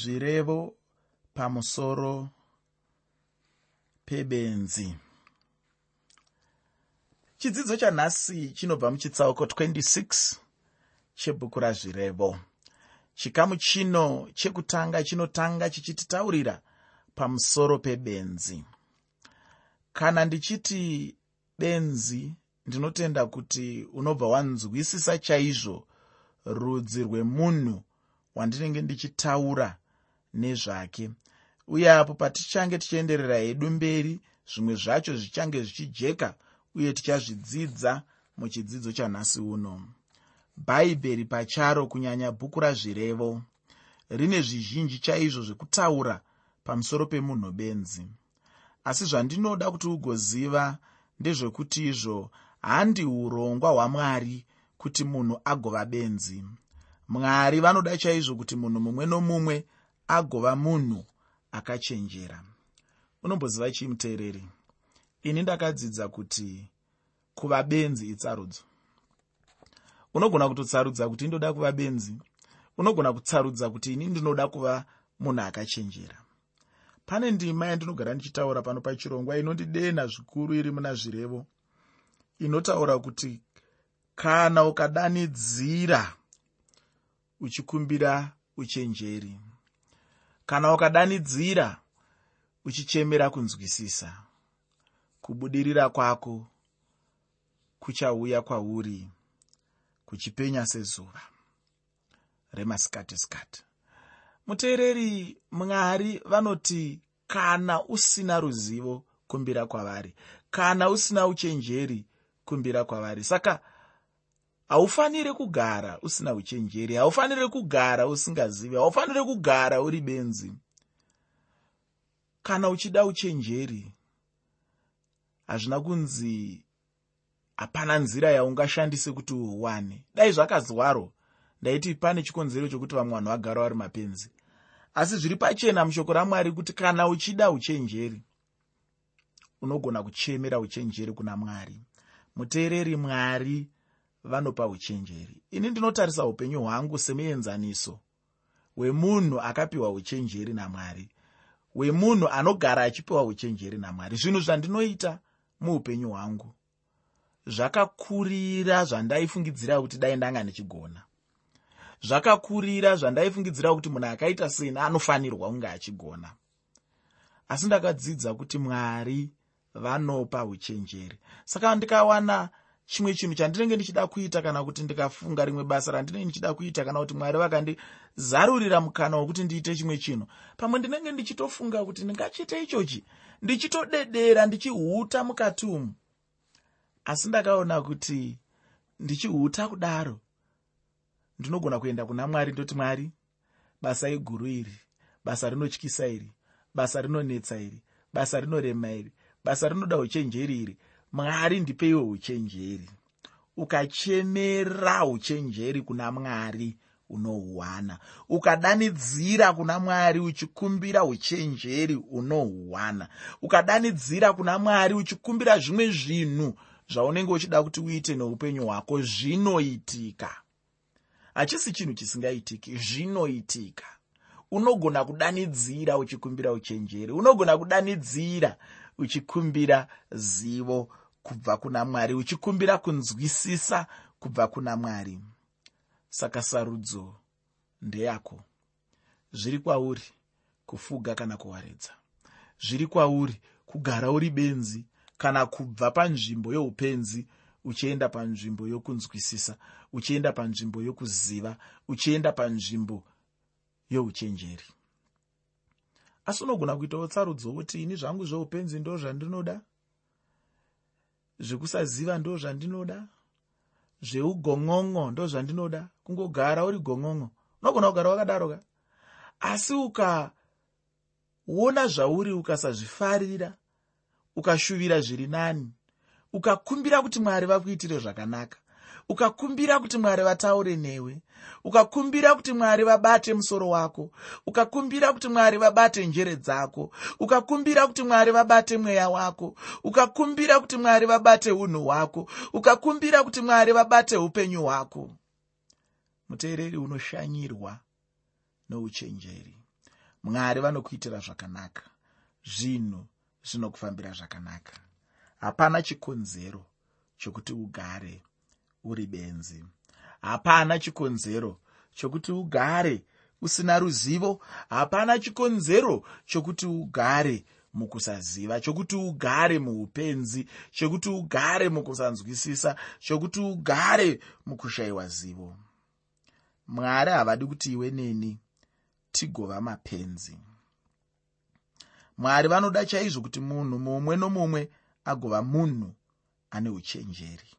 zvirevo pamusoro pebenzi. Chidzidzo chanhasi chinobva muchitsauko 26 chebhuku razvirevo. Chikamu chino chekutanga chinotanga chichititaurira pamusoro pebenzi. Kana ndichiti benzi ndinotenda kuti unobva wanzwisisa chaizvo rudzi rwemunhu wandinenge ndichitaura nezvake. Uye apo patichange tichienderera hedu mberi zvimwe zvacho zvichange zvichijeka uye tichazvidzidza muchidzidzo chanhasi uno. Bhaibheri pacharo kunyanya bhuku razvirevo. Rine zvizhinji chaizvo zvekutaura pamusoro pemunhu benzi. Asi zvandinoda kuti ugoziva ndezvekuti izvo handi urongwa hwamwari kuti munhu agova benzi. Mwari vanoda chaizvo kuti munhu mumwe nomumwe agova munhu akachenjera. Unomboziva chii muteereri? Ini ndakadzidza kuti kuva benzi itsarudzo. Unogona kutotsarudza kuti indoda kuva benzi unogona kutsarudza kuti ini ndinoda kuva munhu akachenjera? Pane ndima yandinogara ndichitaura pano pachirongwa inondidena zvikuru iri muna zvirevo. Inotaura kuti kana ukadanidzira uchikumbira uchenjeri kana ukadanidzira uchichemera kunzwisisa kubudirira kwako kuchauya kwauri kuchipenya sezuva. Remasikati sikati. Muteereri mwari vanoti kana usina ruzivo kumbira kwavari kana usina uchenjeri kumbira kwavari. Saka haufaniri kugara usina uchenjeri haufaniri kugara usingazivi haufaniri kugara uri benzi. Kana uchida uchenjeri hazvina kunzi hapana nzira yaungashandise kuti uwane. Dai zvakazwaro ndaiti pane chikonzero chokuti vamwe vanhu vagara vari mapenzi. Asi zviri pachena mushoko ramwari kuti kana uchida uchenjeri unogona kuchemera uchenjeri kuna mwari. Muteereri mwari vanopa uchenjeri. Ini ndinotarisa upenyu hwangu semuenzaniso hwemunhu akapiwa uchenjeri namwari hwemunhu anogara achipiwa uchenjeri namwari. Zvinhu zvandinoita muupenyu hwangu zvakakurira zvandaifungidzira kuti dai ndanga ndichigona. Zvakakurira zvandaifungidzira kuti munhu akaita seni anofanirwa kunge achigona. Asi ndakadzidza kuti mwari vanopa uchenjeri. Saka ndikawana chimwe chinhu chandinenge ndichida kuita kana kuti ndikafunga rimwe basa randinenge ndichida kuita kana kuti mwari vakandizarurira mukana wokuti ndiite chimwe chinhu pamwe ndinenge ndichitofunga kuti ndingachiite ichochi ndichitodedera ndichihuta mukati umu. Asi ndakaona kuti ndichihuta kudaro ndinogona kuenda kuna mwari ndoti mwari basa iguru iri basa rinotyisa iri basa rinonetsa iri basa rinorema iri basa rinoda uchenjeri iri mwari ndipeiwo uchenjeri. Ukachemera uchenjeri kuna mwari unohuwana ukadanidzira kuna mwari uchikumbira uchenjeri unohuwana ukadanidzira kuna mwari uchikumbira zvimwe zvinhu zvaunenge uchida kuti uite neupenyu hwako zvinoitika. Hachisi chinhu chisingaitiki zvinoitika. Unogona kudanidzira uchikumbira uchenjeri. Unogona kudanidzira uchikumbira zivo kubva kuna mwari uchikumbira kunzwisisa kubva kuna mwari. Saka sarudzo ndeyako. Zviri kwauri kufuga kana kuwaredza. Zviri kwauri kugara uri benzi kana kubva panzvimbo youpenzi uchienda panzvimbo yokunzwisisa uchienda panzvimbo yokuziva uchienda panzvimbo youchenjeri asi unogona kuitawo tsarudzo kuti ini zvangu zveupenzi ndo zvandinoda? Zvekusaziva ndo zvandinoda? Zveugongongo ndo zvandinoda? Kungogara uri gongongo unogona kugara wakadaro ka? Asi ukaona zvauri ukasazvifarira ukashuvira zviri nani ukakumbira kuti mwari vakuitire zvakanaka ukakumbira kuti mwari vataure newe ukakumbira kuti mwari vabate musoro wako ukakumbira kuti mwari vabate njere dzako ukakumbira kuti mwari vabate mweya wako ukakumbira kuti mwari vabate unhu hwako ukakumbira kuti mwari vabate upenyu hwako muteereri unoshanyirwa nouchenjeri. Mwari vanokuitira zvakanaka zvinhu zvinokufambira zvakanaka. Hapana chikonzero chokuti ugare uri benzi. Hapana chikonzero chokuti ugare usina ruzivo. Hapana chikonzero chokuti ugare mukusaziva chokuti ugare muupenzi chokuti ugare mukusanzwisisa chokuti ugare mukushayiwa zivo. Mwari havadi kuti iwe neni tigova mapenzi. Mwari vanoda chaizvo kuti munhu mumwe nomumwe agova munhu ane uchenjeri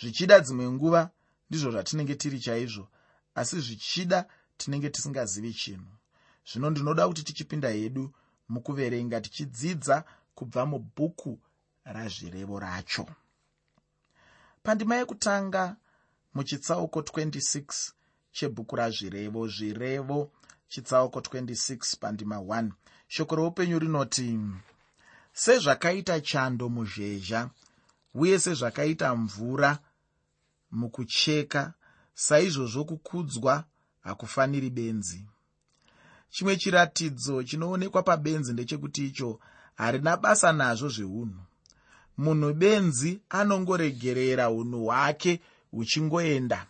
zvichida dzimwe nguva ndizvo zvatinenge tiri chaizvo asi zvichida tinenge tisingazivi chinhu. Zvino ndinoda kuti tichipinda hedu mukuverenga tichidzidza kubva mubhuku razvirevo racho. Pandima yekutanga muchitsauko 26 chebhuku razvirevo zvirevo chitsauko 26 pandima 1 shoko roupenyu rinoti sezvakaita chando muzhezha uye sezvakaita mvura mukucheka saizvozvo kukudzwa hakufaniri benzi. Chimwe chiratidzo chinoonekwa pabenzi ndechekuti icho harina basa nazvo zveunhu. Munhu benzi anongoregerera unhu hwake huchingoenda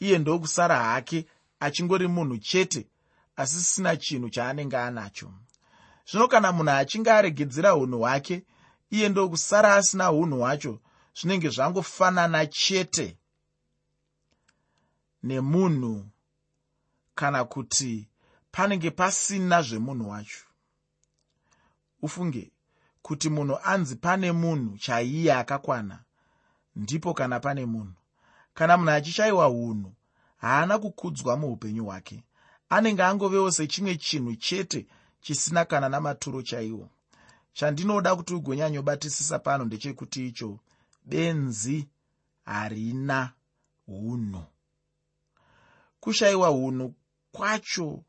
iye ndokusara hake achingori munhu chete asisina chinhu chaanenge anacho. Zvino kana munhu achinge aregedzera unhu hwake iye ndokusara asina unhu hwacho zvinenge zvangofanana chete nemunhu kana kuti panenge pasina zvemunhu wacho. Ufunge kuti munhu anzi pane munhu chaiye akakwana ndipo kana pane munhu kana munhu achishayiwa unhu haana kukudzwa muupenyu hwake. Anenge angovewo sechimwe chinhu chete chisina kana namaturo chaiwo chandinoda kuti ugonyanyobatisisa pano ndechekuti icho benzi harina unhu kushayiwa unhu kwacho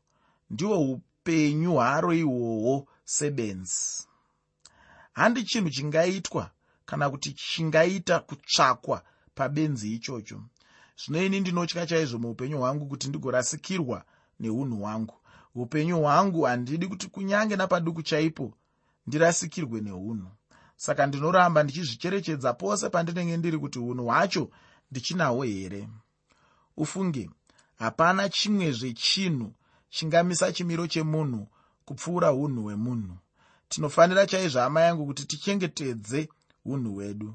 ndihwo upenyu hwaro ihwohwo sebenzi. Handi chinhu chingaitwa kana kuti chingaita kutsvakwa pabenzi ichocho. Zvino ini ndinotya chaizvo muupenyu hwangu kuti ndigorasikirwa neunhu hwangu. Upenyu hwangu handidi kuti kunyange napaduku chaipo ndirasikirwe neunhu saka ndinoramba ndichizvicherechedza pose pandinenge ndiri kuti unhu hwacho ndichinahwo here? Ufunge hapana chimwezve chinhu chingamisa chimiro chemunhu kupfuura unhu hwemunhu. Tinofanira chaizvo hama yangu kuti tichengetedze unhu hwedu.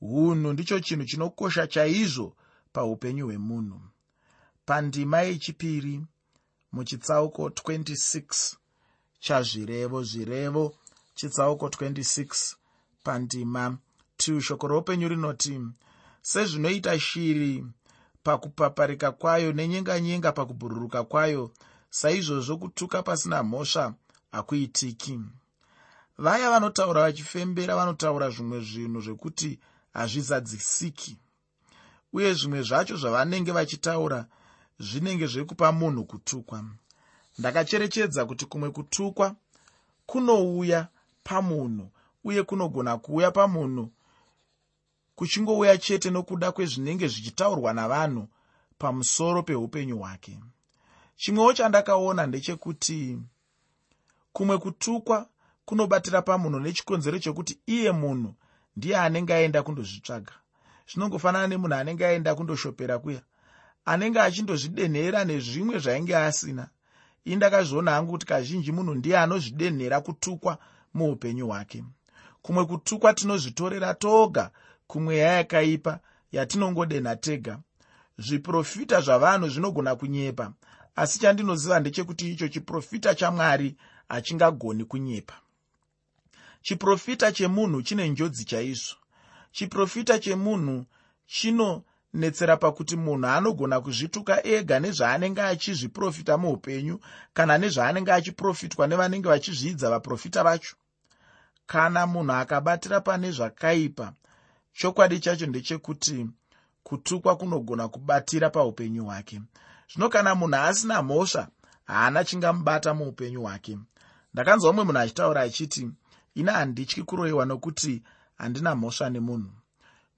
Unhu ndicho chinhu chinokosha chaizvo paupenyu hwemunhu. Pandima yechipiri muchitsauko 26 chazvirevo zvirevo chitsauko 26 pandima. 2 shoko roupenyu rinoti sezvinoita shiri pakupaparika kwayo nenyenganyenga pakubhururuka kwayo saizvozvo kutuka pasina mhosva hakuitiki. Vaya vanotaura vachifembera vanotaura zvimwe zvinhu zvekuti hazvizadzisiki uye zvimwe zvacho zvavanenge vachitaura zvinenge zvekupa munhu kutukwa. Ndakacherechedza kuti kumwe kutukwa kunouya pamunhu uye kunogona kuuya pamunhu kuchingouya chete nokuda kwezvinenge zvichitaurwa navanhu pamusoro peupenyu hwake. Chimwewo chandakaona ndechekuti kumwe kutukwa kunobatira pamunhu nechikonzero chekuti iye munhu ndiye anenge aenda kundozvitsvaga. Zvinongofanana nemunhu anenge aenda kundoshopera kuya anenge achindozvidenhera nezvimwe zvainge asina. Ii ndakazviona hangu kuti kazhinji munhu ndiye anozvidenhera kutukwa muupenyu hwake kumwe kutukwa tinozvitorera toga kumweya yakaipa yatinongodenha tega. Zviprofita zvavanhu zvinogona kunyepa asi chandinoziva ndechekuti icho chiprofita chamwari hachingagoni kunyepa. Chiprofita chemunhu chine njodzi chaizvo. Chiprofita chemunhu chinonetsera pakuti munhu anogona kuzvituka ega nezvaanenge achizviprofita muupenyu kana nezvaanenge achiprofitwa nevanenge vachizviidza vaprofita vacho kana munhu akabatira pane zvakaipa chokwadi chacho ndechekuti kutukwa kunogona kubatira paupenyu hwake. Zvino kana munhu asina mhosva haana chingamubata muupenyu hwake. Ndakanzwa mumwe munhu achitaura achiti ina handityi kuroyiwa nokuti handina mhosva nemunhu.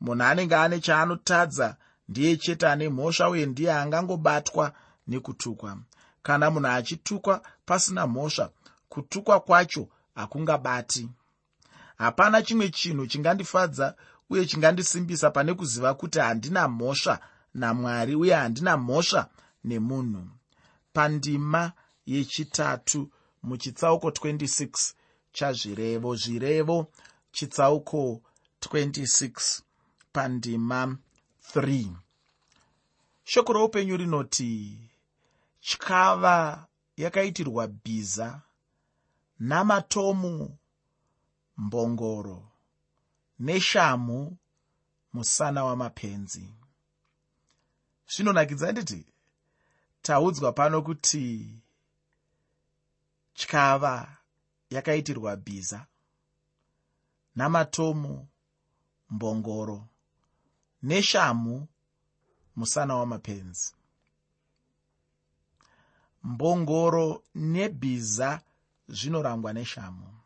Munhu anenge ane chaanotadza ndiye chete ane mhosva uye ndiye angangobatwa nekutukwa. Kana munhu achitukwa pasina mhosva kutukwa kwacho hakungabati hapana chimwe chinhu chingandifadza uye chingandisimbisa pane kuziva kuti handina mhosva namwari uye handina mhosva nemunhu. Pandima yechitatu muchitsauko 26 chazvirevo zvirevo chitsauko 26 pandima 3 shoko roupenyu rinoti tyava yakaitirwa bhiza namatomu mbongoro neshamhu musana wamapenzi. Zvinonakidza nditi taudzwa pano kuti tyava yakaitirwa bhiza namatomu mbongoro neshamhu musana wamapenzi. Mbongoro nebhiza zvinorangwa neshamhu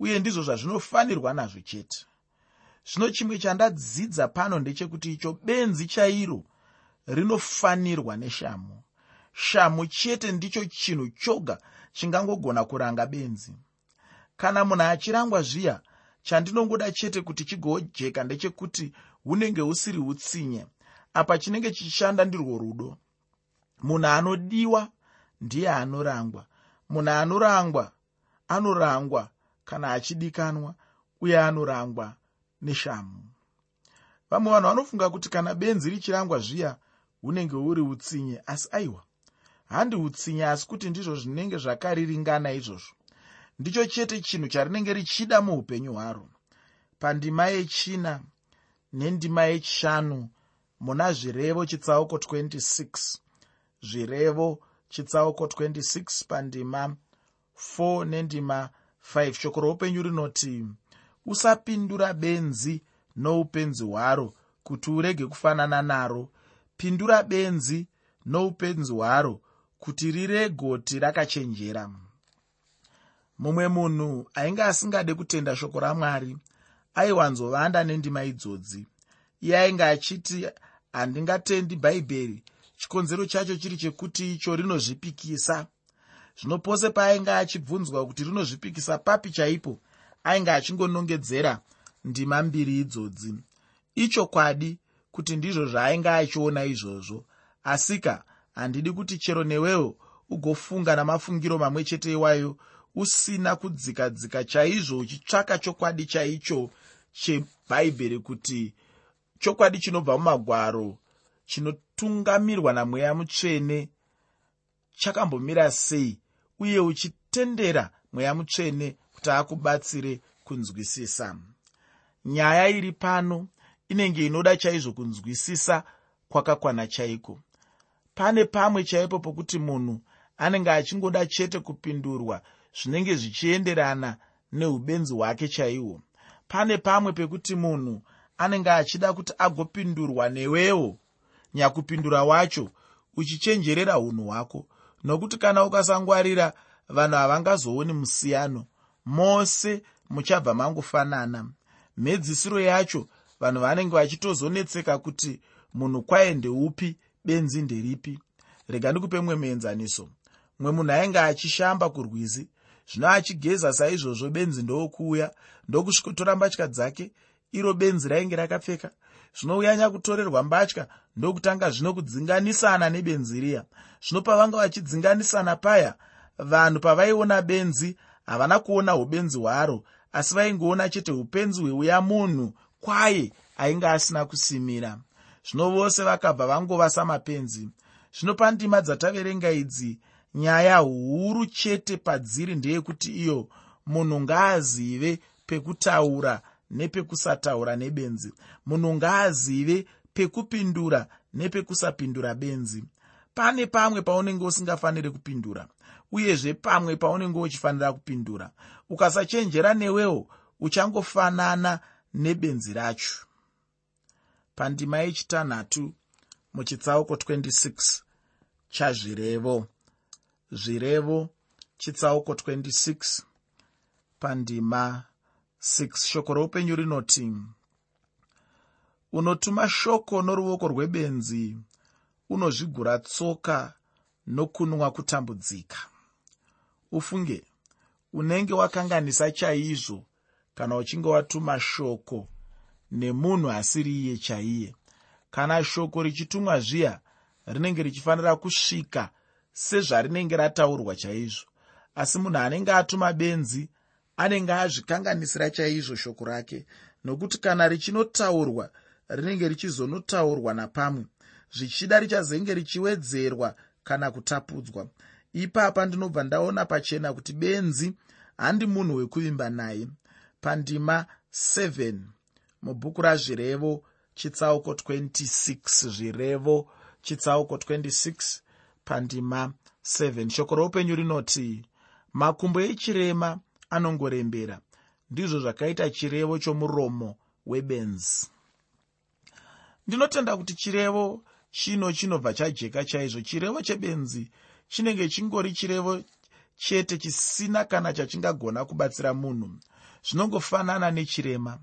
uye ndizvo zvazvinofanirwa nazvo chete. Zvino chimwe chandadzidza pano ndechekuti icho benzi chairo rinofanirwa neshamhu shamhu chete ndicho chinhu choga chingangogona kuranga benzi. Kana munhu achirangwa zviya chandinongoda chete kuti chigojeka ndechekuti hunenge husiri utsinye. Apa chinenge chichishanda ndirwo rudo. Munhu anodiwa ndiye anorangwa. Munhu anorangwa anorangwa kana achidikanwa uye anorangwa neshamhu vamwe vanhu vanofunga kuti kana benzi richirangwa zviya hunenge huri utsinye asi aiwa handi utsinye asi kuti ndizvo zvinenge zvakariringana izvozvo. Ndicho chete chinhu charinenge richida muupenyu hwaro. Pandima yechina nendima yechishanu muna zvirevo chitsauko 26 zvirevo chitsauko 26 pandima 4 nendima 5 shoko roupenyu rinoti usapindura benzi noupenzi hwaro kuti urege kufanana naro. Pindura benzi noupenzi hwaro kuti riregoti rakachenjera. Mumwe munhu ainge asingade kutenda shoko ramwari aiwanzovanda nendima idzodzi. Iye ainge achiti handingatendi bhaibheri. Chikonzero chacho chiri chekuti icho rinozvipikisa zvino pose paainge achibvunzwa kuti rinozvipikisa papi chaipo ainge achingonongedzera ndima mbiri idzodzi. Ichokwadi kuti ndizvo zvaainge achiona izvozvo. Asika handidi kuti chero newewo ugofunga namafungiro mamwe chete iwayo usina kudzikadzika chaizvo uchitsvaka chokwadi chaicho chebhaibheri kuti chokwadi chinobva mumagwaro chinotungamirwa namweya mutsvene chakambomira sei uye uchitendera mweya mutsvene kuti akubatsire kunzwisisa. Nyaya iri pano inenge inoda chaizvo kunzwisisa kwakakwana chaiko. Pane pamwe chaipo pokuti munhu anenge achingoda chete kupindurwa zvinenge zvichienderana neubenzi hwake chaihwo pane pamwe pekuti munhu anenge achida kuti agopindurwa newewo nyakupindura wacho uchichenjerera unhu hwako nokuti kana ukasangwarira vanhu havangazooni musiyano. Mose muchabva mangofanana. Mhedzisiro yacho vanhu vanenge vachitozonetseka kuti munhu kwaye ndeupi benzi nderipi. Rega ndikupe mumwe muenzaniso. Mumwe munhu ainge achishamba kurwizi zvino achigeza saizvozvo benzi ndokuuya ndokusvikotora mbatya dzake iro benzi rainge rakapfeka zvino uyanya kutorerwa mbatya ndokutanga zvino kudzinganisana nebenzi riya. Zvino pavanga vachidzinganisana paya vanhu pavaiona benzi havana kuona ubenzi hwaro asi vaingoona chete upenzi hweuya munhu kwaye ainge asina kusimira. Zvino vose vakabva vangova samapenzi. Zvino pandima dzataverenga idzi nyaya huru chete padziri ndeyekuti iyo munhu ngaazive pekutaura nepekusataura nebenzi. Munhu ngaazive pekupindura nepekusapindura benzi. Pane pamwe paunenge usingafaniri kupindura uyezve pamwe paunenge uchifanira kupindura ukasachenjera newewo uchangofanana nebenzi racho. Pandima yechitanhatu muchitsauko 26 chazvirevo. Zvirevo chitsauko 26 pandima 6 shoko roupenyu rinoti unotuma shoko noruoko rwebenzi unozvigura tsoka nokunwa kutambudzika. Ufunge unenge wakanganisa chaizvo kana uchinge watuma shoko nemunhu asiri iye chaiye. Kana shoko richitumwa zviya rinenge richifanira kusvika sezvarinenge rataurwa chaizvo. Asi munhu anenge atuma benzi anenge azvikanganisira chaizvo shoko rake nokuti kana richinotaurwa rinenge richizonotaurwa napamwe zvichida richazenge richiwedzerwa kana kutapudzwa. Ipapa ndinobva ndaona pachena kuti benzi handi munhu wekuvimba naye. Pandima 7 mubhuku razvirevo chitsauko 26 zvirevo chitsauko 26 pandima 7 shoko roupenyu rinoti makumbo echirema anongorembera. Ndizvo zvakaita chirevo chomuromo webenzi. Ndinotenda kuti chirevo chino chinobva chajeka chaizvo. Chirevo chebenzi chinenge chingori chirevo chete chisina kana chachingagona kubatsira munhu. Zvinongofanana nechirema.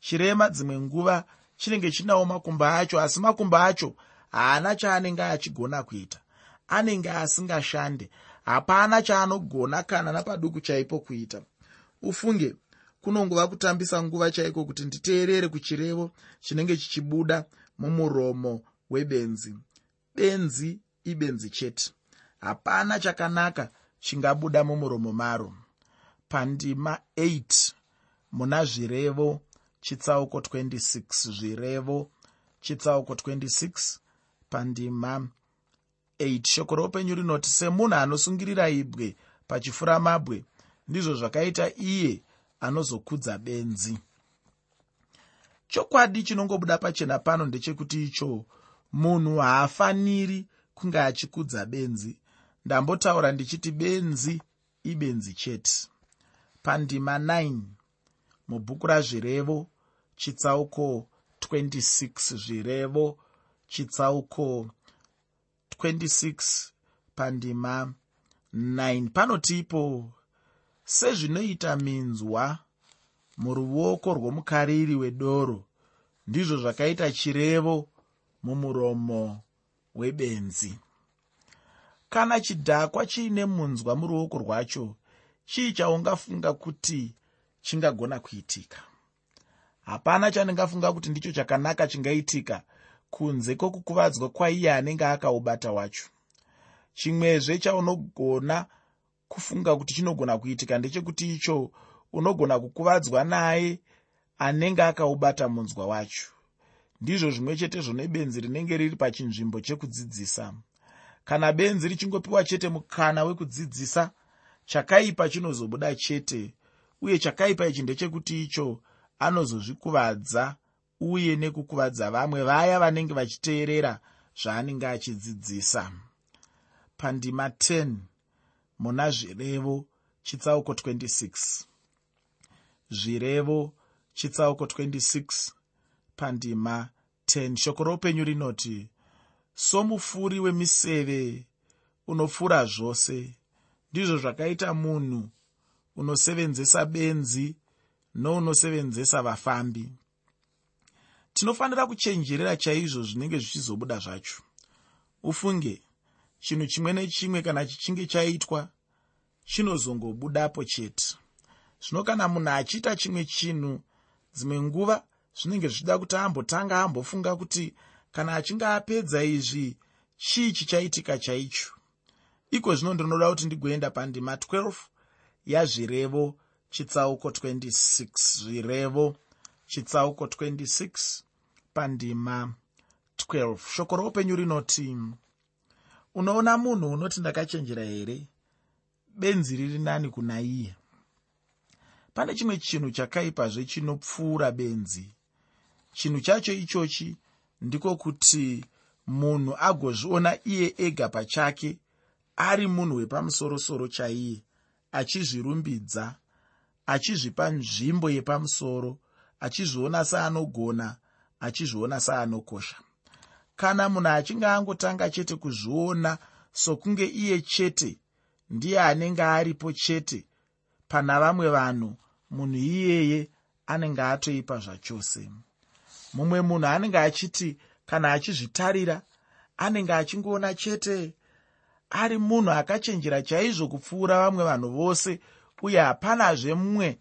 Chirema dzimwe nguva chinenge chinawo makumbo acho asi makumbo acho haana chaanenge achigona kuita. Anenge asingashande hapana chaanogona kana napaduku chaipo kuita. Ufunge kunongova kutambisa nguva chaiko kuti nditeerere kuchirevo chinenge chichibuda mumuromo webenzi. Benzi ibenzi chete. Hapana chakanaka chingabuda mumuromo maro. Pandima 8 muna zvirevo chitsauko 26 zvirevo chitsauko 26 pandima 8 shoko roupenyu rinoti semunhu anosungirira ibwe pachifuramabwe ndizvo zvakaita iye anozokudza benzi. Chokwadi chinongobuda pachena pano ndechekuti icho munhu haafaniri kunge achikudza benzi. Ndambotaura ndichiti benzi ibenzi chete. Pandima 9 mubhuku razvirevo chitsauko 26 zvirevo chitsauko 26 pandima 9 panotipo sezvinoita minzwa muruoko rwomukariri wedoro. Ndizvo zvakaita chirevo mumuromo webenzi. Kana chidhakwa chiine munzwa muruoko rwacho chii chaungafunga kuti chingagona kuitika. Hapana chandingafunga kuti ndicho chakanaka chingaitika kunze kwokukuvadzwa kwaiye anenge akaubata wacho. Chimwezve chaunogona kufunga kuti chinogona kuitika ndechekuti icho unogona kukuvadzwa naye anenge akaubata munzwa wacho. Ndizvo zvimwe chetezvo nebenzi rinenge riri pachinzvimbo chekudzidzisa. Kana benzi richingopiwa chete mukana wekudzidzisa chakaipa chinozobuda chete uye chakaipa ichi ndechekuti icho anozozvikuvadza uye nekukuvadza vamwe vaya vanenge vachiteerera zvaanenge achidzidzisa. Pandima 10 muna zvirevo chitsauko 26 zvirevo chitsauko 26 pandima 10 shoko roupenyu rinoti somufuri wemiseve unofura zvose. Ndizvo zvakaita munhu unosevenzesa benzi nounosevenzesa vafambi tinofanira kuchenjerera chaizvo zvinenge zvichizobuda zvacho. Ufunge chinhu chimwe nechimwe kana chichinge chaitwa chinozongobudapo chete. Zvino kana munhu achiita chimwe chinhu dzimwe nguva zvinenge zvichida kuti ambotanga ambofunga kuti kana achinge apedza izvi chii chichaitika chaicho? Iko zvino ndinoda kuti ndigoenda pandima 12 yazvirevo chitsauko 26 zvirevo chitsauko 26 pandima. 12 shoko roupenyu rinoti unoona munhu unoti ndakachenjera here? Benzi riri nani kuna iye? Pane chimwe chinhu chakaipazve chinopfuura benzi. Chinhu chacho ichochi ndiko kuti munhu agozviona iye ega pachake ari munhu wepamusorosoro chaiye achizvirumbidza achizvipa nzvimbo yepamusoro achizviona seanogona achizviona seanokosha kana munhu achinge angotanga chete kuzviona sokunge iye chete ndiye anenge aripo chete pana vamwe vanhu munhu iyeye anenge atoipa zvachose. Mumwe munhu anenge achiti kana achizvitarira anenge achingoona chete ari munhu akachenjera chaizvo kupfuura vamwe vanhu vose uye hapanazve mumwe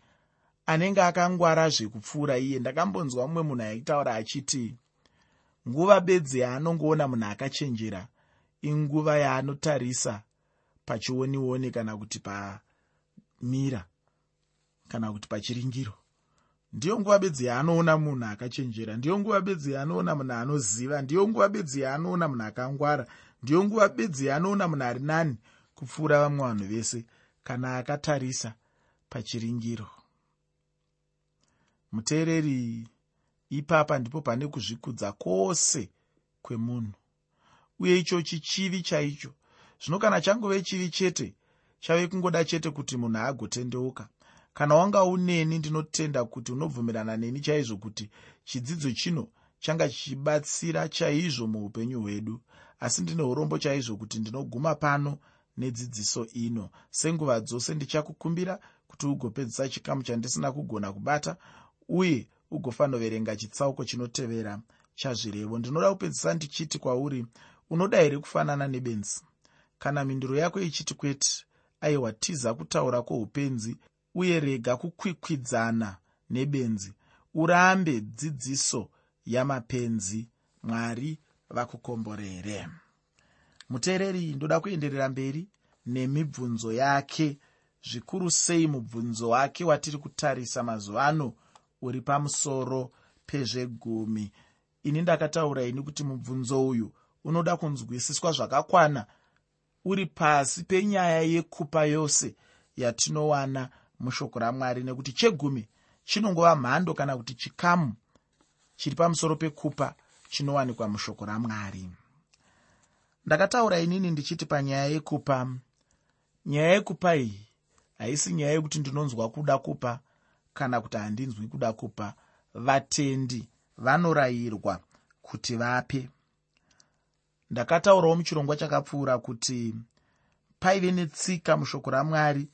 anenge akangwara zvekupfuura iye ndakambonzwa mumwe munhu aitaura achiti nguva bedzi yaanongoona munhu akachenjera inguva yaanotarisa pachionioni kana kuti pamira kana kuti pachiringiro. Ndiyo nguva bedzi yaanoona munhu akachenjera ndiyo nguva bedzi yaanoona munhu anoziva ndiyo nguva bedzi yaanoona munhu akangwara ndiyo nguva bedzi yaanoona munhu ari nani kupfuura vamwe vanhu vese kana akatarisa pachiringiro muteereri ipapa ndipo pane kuzvikudza kwose kwemunhu. Uye ichochi chivi chaicho zvino kana changove chivi chete chave kungoda chete kuti munhu agotendeuka. Kana wanga uneni ndinotenda kuti unobvumirana neni chaizvo kuti chidzidzo chino changa chichibatsira chaizvo muupenyu hwedu asi ndine urombo chaizvo kuti ndinoguma pano nedzidziso ino. Senguva dzose ndichakukumbira kuti ugopedzisa chikamu chandisina kugona kubata uye ugofanoverenga chitsauko chinotevera chazvirevo. Ndinoda kupedzisa ndichiti kwauri unoda here kufanana nebenzi. Kana minduro yako ichiti kwete aiwa tiza kutaura kwoupenzi uye rega kukwikwidzana nebenzi. Urambe dzidziso yamapenzi mwari vakukomborere. Muteereri ndoda kuenderera mberi nemibvunzo yake. Zvikuru sei mubvunzo wake watiri kutarisa mazuva ano uri pamusoro pezvegumi. Ini ndakataura ini kuti mubvunzo uyu unoda kunzwisiswa zvakakwana uri pasi penyaya yekupa yose yatinowana mushoko ramwari nekuti chegumi chinongova mhando kana kuti chikamu chiri pamusoro pekupa chinowanikwa mushoko ramwari. Ndakataura inini ndichiti panyaya yekupa nyaya yekupa iyi haisi nyaya yekuti ndinonzwa kuda kupa kana kuti handinzwi kuda kupa vatendi vanorayirwa kuti vape. Ndakataurawo muchirongwa chakapfuura kuti paive netsika mushoko ramwari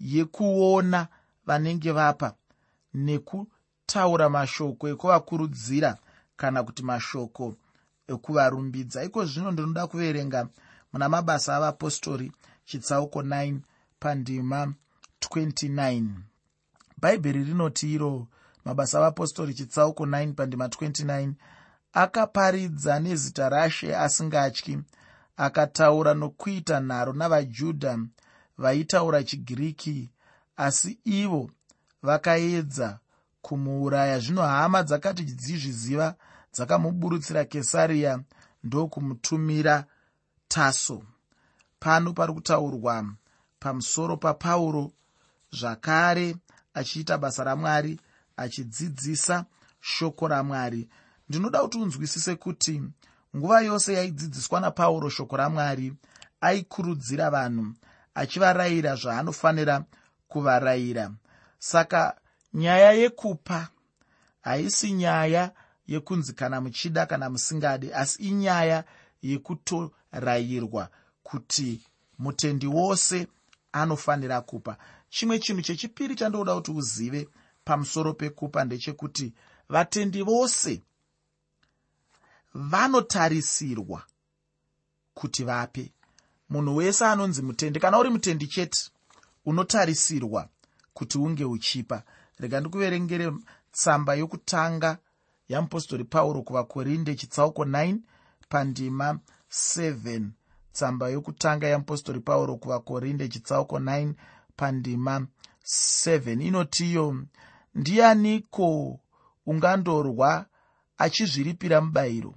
yekuona vanenge vapa nekutaura mashoko ekuvakurudzira kana kuti mashoko ekuvarumbidza. Iko zvino ndinoda kuverenga muna mabasa avapostori chitsauko 9 pandima 29 bhaibheri rinoti iro mabasa avapostori chitsauko 9 pandima 29 akaparidza nezita rashe asingatyi akataura nokuita nharo navajudha vaitaura chigiriki asi ivo vakaedza kumuuraya. Zvino hama dzakati dzizviziva dzakamuburutsira kesariya ndokumutumira taso. Pano pari kutaurwa pamusoro papauro zvakare achiita basa ramwari achidzidzisa shoko ramwari. Ndinoda kuti unzwisise kuti nguva yose yaidzidziswa napauro shoko ramwari aikurudzira vanhu achivarayira zvaanofanira kuvarayira. Saka nyaya yekupa haisi nyaya yekunzi kana muchida kana musingadi asi inyaya yekutorayirwa kuti mutendi wose anofanira kupa chimwe chinhu chechipiri chandoda kuti uzive pamusoro pekupa ndechekuti vatendi vose vanotarisirwa kuti vape. Munhu wese anonzi mutendi kana uri mutendi chete unotarisirwa kuti unge uchipa. Rega ndikuverengere tsamba yokutanga yamupostori pauro kuvakorinde chitsauko 9 pandima 7 tsamba yokutanga yamupostori pauro kuvakorinde chitsauko 9 pandima 7 inotiyo ndianiko ungandorwa achizviripira mubayiro?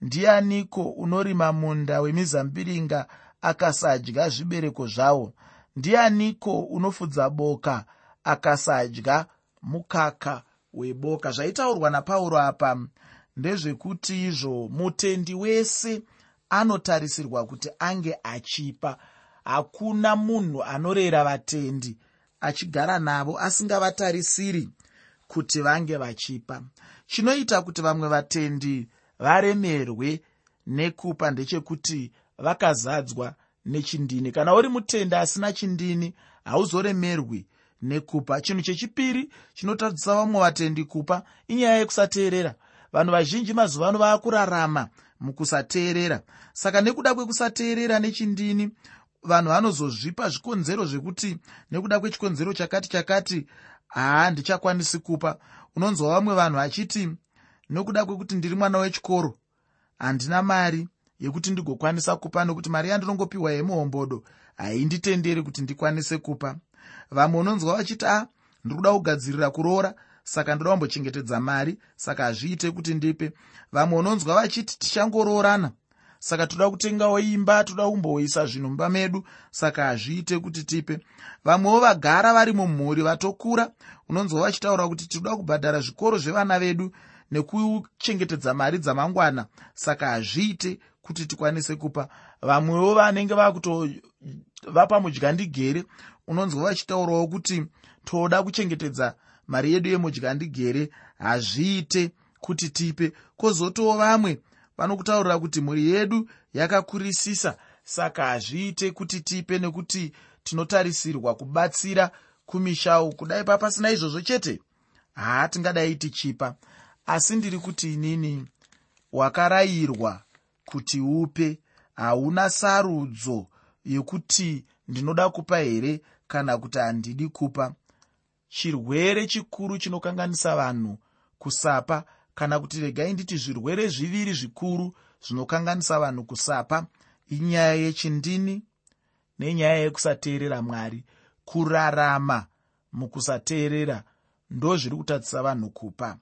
Ndianiko unorima munda wemizambiringa akasadya zvibereko zvawo? Ndianiko unofudza boka akasadya mukaka weboka? Zvaitaurwa napauro apa ndezvekuti izvo mutendi wese anotarisirwa kuti ange achipa hakuna munhu anorera vatendi achigara navo asingavatarisiri kuti vange vachipa. Chinoita kuti vamwe vatendi varemerwe nekupa ndechekuti vakazadzwa nechindini. Kana uri mutende asina chindini hauzoremerwi nekupa. Chinhu chechipiri chinotadzisa vamwe vatendi kupa inyaya yekusateerera. Vanhu vazhinji mazuva ano vaakurarama mukusateerera. Saka nekuda kwekusateerera nechindini vanhu vanozozvipa zvikonzero zvekuti nekuda kwechikonzero chakati chakati haa ndichakwanisi kupa. Unonzwa vamwe vanhu vachiti nokuda kwekuti ndiri mwana wechikoro handina mari yekuti ndigokwanisa kupa nokuti mari yandinongopiwa yemuhombodo hainditenderi kuti ndikwanise kupa. Vamwe unonzwa vachiti a ndiri kuda kugadzirira kuroora saka ndoda kumbochengetedza mari saka hazviite kuti ndipe. Vamwe unonzwa vachiti tichangoroorana saka toda kutengawo imba toda kumboisa zvinhu mumba medu. Saka hazviite kuti tipe. Vamwewo vagara vari mumhuri vatokura. Unonzwa vachitaura kuti tinoda kubhadhara zvikoro zvevana vedu nekuchengetedza mari dzamangwana. Saka hazviite kuti tikwanise kupa. Vamwewo vanenge vakutova mudyandigere unonzwa vachitaurawo kuti toda kuchengetedza mari yedu yemudyandigere hazviite kuti tipe. Kwozotowo vamwe vanokutaurira kuti mhuri yedu yakakurisisa saka hazviite kuti tipe nekuti tinotarisirwa kubatsira kumishau. Kudai papasina izvozvo chete? Haa tingadai tichipa. Asi ndiri kuti inini wakarayirwa kuti upe. Hauna sarudzo yekuti ndinoda kupa here kana kuti handidi kupa? Chirwere chikuru chinokanganisa vanhu kusapa kana kuti regai nditi zvirwere zviviri zvikuru zvinokanganisa vanhu kusapa inyaya yechindini nenyaya yekusateerera mwari. Kurarama mukusateerera ndo zviri kutadzisa vanhu kupa